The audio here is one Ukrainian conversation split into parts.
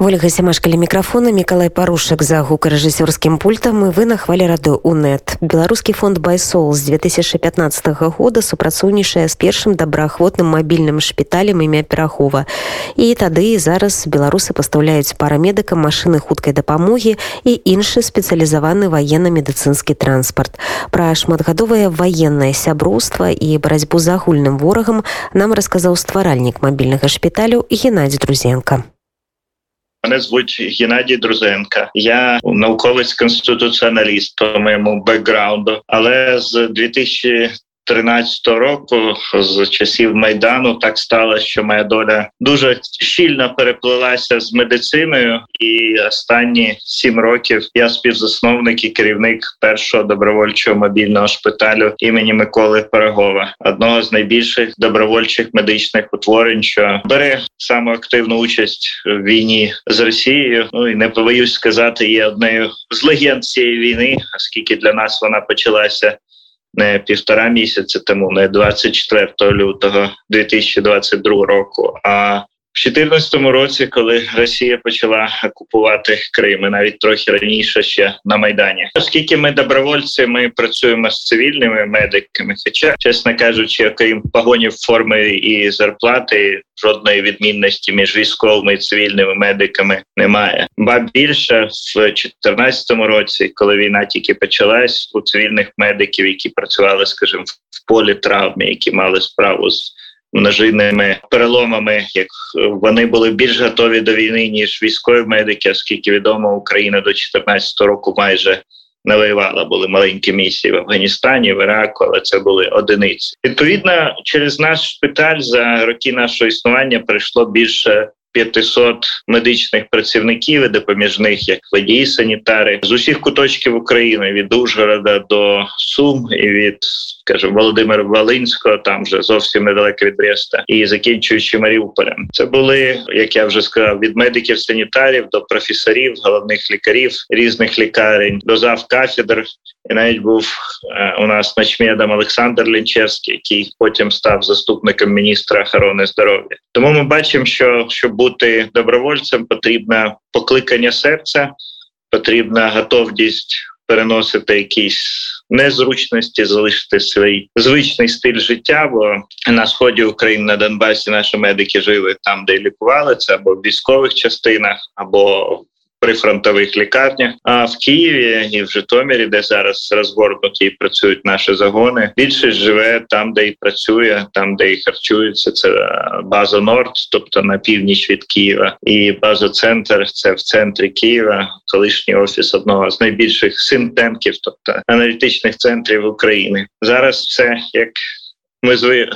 Ольга Сямашкалі мікрафона Миколай Парушак за гукарэжысёрскім пультам і вы на хвалі раду УНэт. Беларускі фонд Байсол з 2015 года супрацоўнічае з першым добраахвотным мабільным шпіталем імя Перахова. І тады і зараз беларусы пастаўляюць парамедыкам машыны хуткай дапамогі і іншы спецыялізаваны ваенна-медыцынскі транспарт. Пра шматгадовае ваеннае сяброўства і барацьбу з агульным ворагам нам расказаў стваральнік мабільнага шпіталю Геннадзь Друзенко. Мене звуть Геннадій Друзенка. Я науковець конституціоналіст по моєму бекграунду, але з 2000 13 року з часів майдану так сталося, що моя доля дуже щільно переплилася з медициною, і останні сім років я співзасновник і керівник першого добровольчого мобільного шпиталю імені Миколи Перегова, одного з найбільших добровольчих медичних утворень, що бере саму активну участь в війні з Росією. Ну і не побоюсь сказати, є однею з легенд цієї війни, оскільки для нас вона почалася не півтора місяці тому, не 24 лютого 2022 року. А в 2014 році, коли Росія почала окупувати Крим, і навіть трохи раніше ще на майдані, оскільки ми добровольці, ми працюємо з цивільними медиками. Хоча, чесно кажучи, окрім погонів форми і зарплати, жодної відмінності між військовими і цивільними медиками немає. Ба більше в 2014 році, коли війна тільки почалась, у цивільних медиків, які працювали, скажімо, в полі травми, які мали справу з множинними переломами, як вони були більш готові до війни ніж військові медики, оскільки відомо Україна до 2014 року майже не воювала. Були маленькі місії в Афганістані, в Іраку, але це були одиниці. Відповідно, через наш шпиталь за роки нашого існування прийшло більше 500 медичних працівників і допоміжних як водії санітари з усіх куточків України від Ужгорода до Сум і від скажімо, Володимира Волинського, там вже зовсім недалеко від Бреста, і закінчуючи Маріуполем. Це були, як я вже сказав, від медиків санітарів до професорів, головних лікарів різних лікарень, до зав кафедр. І навіть був е, у нас начмедом Олександр Лінчевський, який потім став заступником міністра охорони здоров'я. Тому ми бачимо, що щоб бути добровольцем, потрібне покликання серця, потрібна готовність переносити якісь незручності, залишити свій звичний стиль життя. Бо на сході України на Донбасі наші медики жили там, де лікували це або в військових частинах, або при фронтових лікарнях. А в Києві і в Житомирі, де зараз розгорнуті і працюють наші загони, більшість живе там, де і працює, там де і харчується. Це база Норд, тобто на північ від Києва, і база центр це в центрі Києва, колишній офіс одного з найбільших синтенків, тобто аналітичних центрів України. Зараз все як ми зви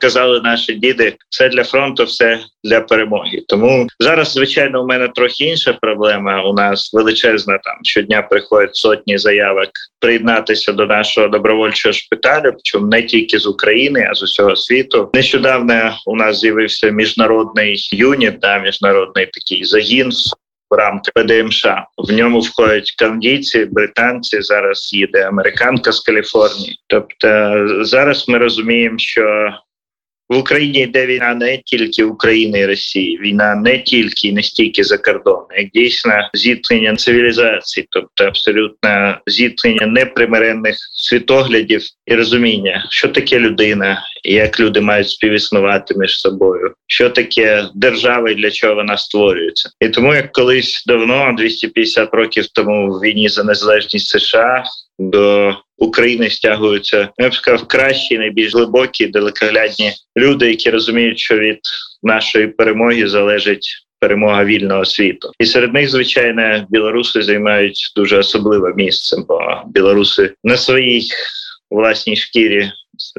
казали наші діди, все для фронту, все для перемоги. Тому зараз, звичайно, у мене трохи інша проблема. У нас величезна там щодня приходять сотні заявок приєднатися до нашого добровольчого шпиталю, причому не тільки з України, а з усього світу. Нещодавно у нас з'явився міжнародний юніт, да, міжнародний такий загін в рамках ПДМШ. В ньому входять канадійці, британці. Зараз їде американка з Каліфорнії. Тобто зараз ми розуміємо, що в Україні йде війна не тільки України і Росії, війна не тільки не стільки за кордоном, як дійсно зіткнення цивілізації, тобто абсолютно зіткнення непримиренних світоглядів і розуміння, що таке людина, як люди мають співіснувати між собою, що таке держава і для чого вона створюється, і тому як колись давно, 250 років тому, в війні за незалежність США до України стягуються я б сказав, кращі, найбільш глибокі, далекоглядні люди, які розуміють, що від нашої перемоги залежить. Перемога вільного світу, і серед них звичайно білоруси займають дуже особливе місце, бо білоруси на своїй власній шкірі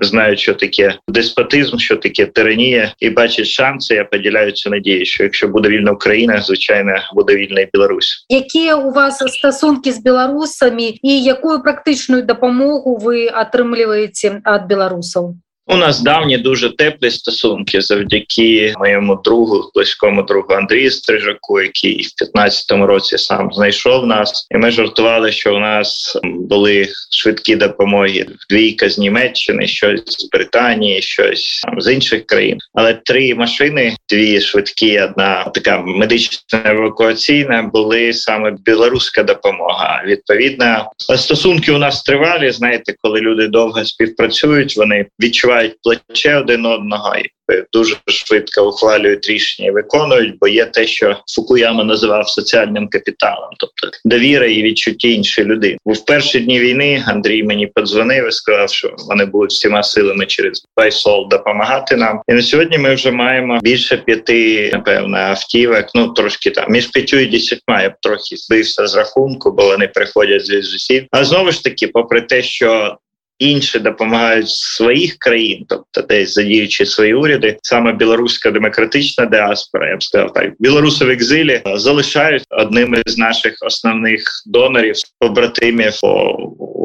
знають, що таке деспотизм, що таке тиранія, і бачать шанси. Я поділяю цю що якщо буде вільна Україна, звичайно буде вільна і Білорусь. Які у вас стосунки з білорусами, і якою практичною допомогу ви отримуєте від білорусів? У нас давні дуже теплі стосунки завдяки моєму другу, близькому другу Андрію Стрижаку, який в 15-му році сам знайшов нас, і ми жартували, що у нас були швидкі допомоги двійка з Німеччини, щось з Британії, щось там, з інших країн. Але три машини, дві швидкі, одна така медична евакуаційна, були саме білоруська допомога. Відповідно, стосунки у нас тривалі. Знаєте, коли люди довго співпрацюють, вони відчувають плече один одного і дуже швидко ухвалюють рішення і виконують, бо є те, що Фукуяма називав соціальним капіталом, тобто довіра і відчуття іншої людини. В перші дні війни Андрій мені подзвонив і сказав, що вони будуть всіма силами через Байсол допомагати нам. І на сьогодні ми вже маємо більше п'яти, напевно, автівок. Ну трошки там між п'ятю і десятьма я б трохи збився з рахунку, бо вони приходять з усіх. А знову ж таки, попри те, що інші допомагають своїх країн, тобто десь задіючи свої уряди, саме білоруська демократична діаспора, я б сказав так, білоруси в екзилі залишають одним із наших основних донорів, побратимів,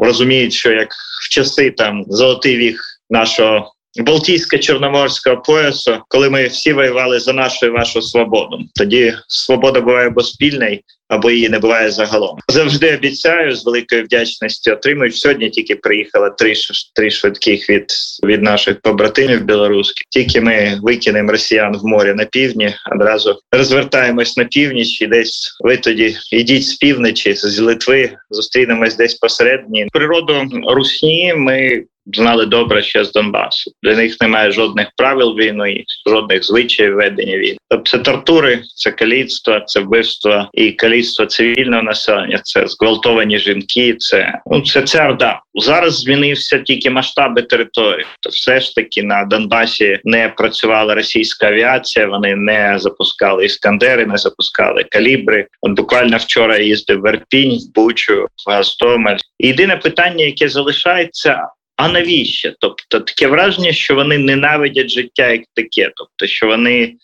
розуміють, що як в часи там золотий вік нашого. Балтійсько-чорноморського поясу, коли ми всі воювали за нашу і вашу свободу, тоді свобода буває або спільна, або її не буває загалом. Завжди обіцяю з великою вдячністю отримують. Сьогодні тільки приїхало три три швидких від від наших побратимів білоруських. Тільки ми викинемо росіян в море на півдні, одразу розвертаємось на північ і десь ви тоді йдіть з півночі, з Литви, зустрінемось десь посередні. Природу русні ми знали добре ще з Донбасу. Для них немає жодних правил війни, жодних звичаїв ведення війни. Тобто це тортури, це каліцтво, це вбивство і каліцтво цивільного населення. Це зґвалтовані жінки. Це ну це ця орда. Зараз змінився тільки масштаби території. То все ж таки на Донбасі не працювала російська авіація. Вони не запускали іскандери, не запускали калібри. От буквально вчора їздив в Ерпінь, в Бучу, Гастомель. єдине питання, яке залишається. А навіщо? Тобто таке враження, що вони ненавидять життя як таке, тобто, що вони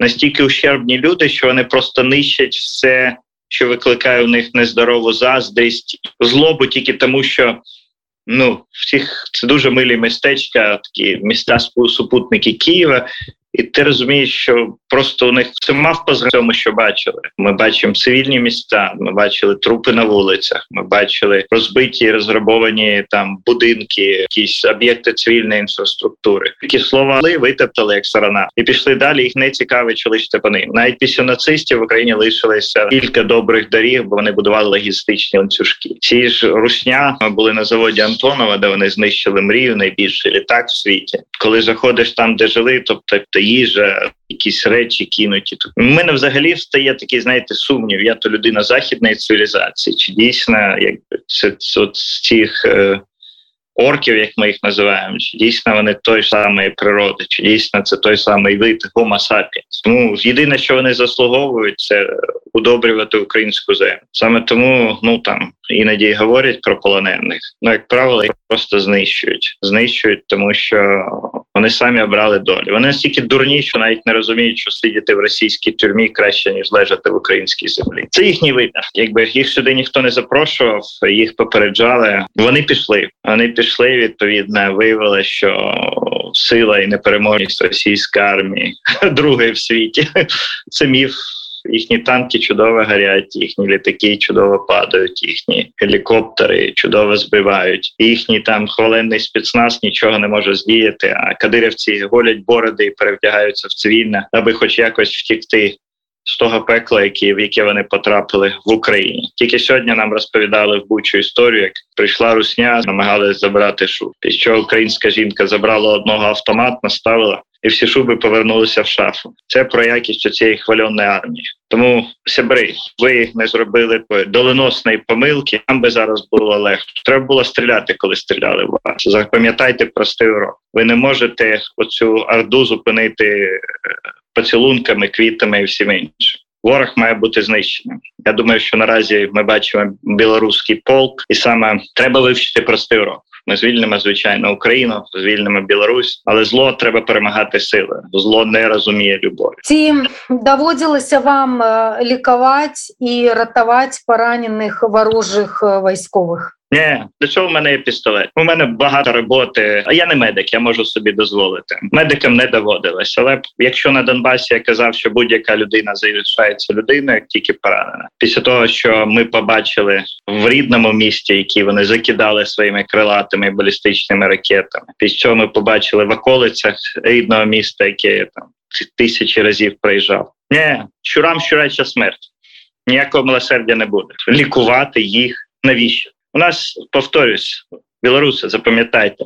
настільки ущербні люди, що вони просто нищать все, що викликає у них нездорову заздрість, злобу тільки тому, що ну всіх це дуже милі містечка, такі міста супутники Києва. І ти розумієш, що просто у них це мав по цьому, що бачили. Ми бачимо цивільні міста, ми бачили трупи на вулицях, ми бачили розбиті, розграбовані там будинки, якісь об'єкти цивільної інфраструктури. Такі слова витептали як сарана, і пішли далі. Їх не цікавить, лише по ним. Навіть після нацистів в Україні лишилися кілька добрих доріг, бо вони будували логістичні ланцюжки. Ці ж русня були на заводі Антонова, де вони знищили мрію найбільший літак в світі. Коли заходиш там, де жили, тобто їжа, якісь речі кинуті. У мене взагалі встає такий, знаєте, сумнів. Я то людина західної цивілізації, чи дійсно якби це от з цих е, орків, як ми їх називаємо, чи дійсно вони той самої природи, чи дійсно це той самий вид Homo sapiens. Тому єдине, що вони заслуговують, це удобрювати українську землю. Саме тому ну там іноді говорять про полонених. Ну як правило, їх просто знищують, знищують, тому що вони самі обрали долю. Вони настільки дурні, що навіть не розуміють, що сидіти в російській тюрмі краще ніж лежати в українській землі. Це їхній вибір. Якби їх сюди ніхто не запрошував, їх попереджали. Вони пішли. Вони пішли. Відповідно, виявили, що сила і непереможність російської армії другої в світі це міф їхні танки чудово горять, їхні літаки чудово падають, їхні гелікоптери чудово збивають. Їхній там хваленний спецназ нічого не може здіяти. А кадирівці голять бороди і перевдягаються в цивільне, аби хоч якось втікти. З того пекла, які в яке вони потрапили в Україні, тільки сьогодні нам розповідали в Бучу історію, як прийшла русня, намагалась забрати шуб. Після чого українська жінка забрала одного автомат, наставила і всі шуби повернулися в шафу. Це про якість цієї хвальоної армії. Тому сябри, ви не зробили доленосної помилки. Нам би зараз було легше. Треба було стріляти, коли стріляли в вас. Запам'ятайте простий урок. Ви не можете оцю орду зупинити е, поцілунками, квітами і всім іншим. Ворог має бути знищеним. Я думаю, що наразі ми бачимо білоруський полк, і саме треба вивчити простий урок. Ми звільнимо звичайно Україну, звільнимо Білорусь, але зло треба перемагати сили. Зло не розуміє любові. Ці доводилося вам лікувати і рятувати поранених ворожих військових. Ні, для чого в мене є пістолет? У мене багато роботи. А я не медик, я можу собі дозволити. Медикам не доводилось. Але якщо на Донбасі я казав, що будь-яка людина залишається людиною, тільки поранена. Після того, що ми побачили в рідному місті, які вони закидали своїми крилатими балістичними ракетами. Після цього ми побачили в околицях рідного міста, яке я там тисячі разів проїжджав. Ні, щурам щурача смерть. Ніякого милосердя не буде. Лікувати їх навіщо? Нас повторюсь, білоруси, запам'ятайте,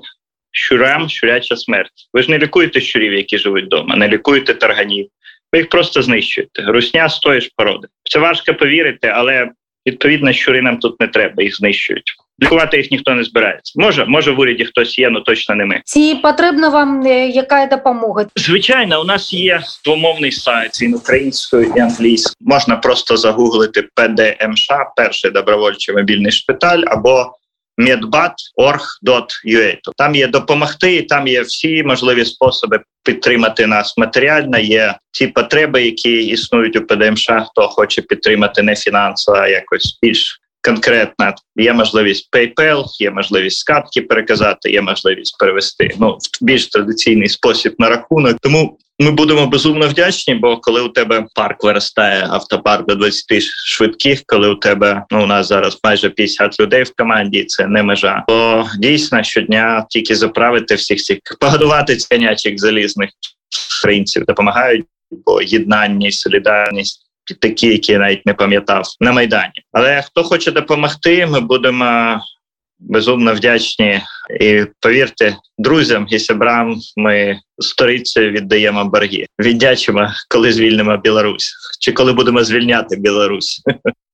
щурам щуряча смерть. Ви ж не лікуєте щурів, які живуть вдома, не лікуєте тарганів. Ви їх просто знищуєте. Русня стоїш породи. Це важко повірити, але відповідно щури нам тут не треба, їх знищують. Лікувати їх ніхто не збирається. Може, може в уряді хтось є, але точно не ми. Ці потрібна вам яка допомога? Звичайно, у нас є двомовний сайт він українською і англійською. Можна просто загуглити ПДМШ, перший добровольчий мобільний шпиталь або medbat.org.ua. Там є допомогти, і там є всі можливі способи підтримати нас матеріально. Є ті потреби, які існують у ПДМШ, хто хоче підтримати не фінансово, а якось більш конкретно. Є можливість PayPal, є можливість скатки переказати, є можливість перевести ну в більш традиційний спосіб на рахунок. Тому ми будемо безумно вдячні, бо коли у тебе парк виростає автопарк до 20 швидких, коли у тебе ну у нас зараз майже 50 людей в команді, це не межа. То дійсно щодня тільки заправити всіх цих погодувати конячих залізних українців допомагають, бо єднання солідарність. Такі, які я навіть не пам'ятав на майдані, але хто хоче допомогти, ми будемо безумно вдячні і повірте друзям і сябрам. Ми сторицею віддаємо борги. Віддячимо, коли звільнимо Білорусь, чи коли будемо звільняти Білорусь.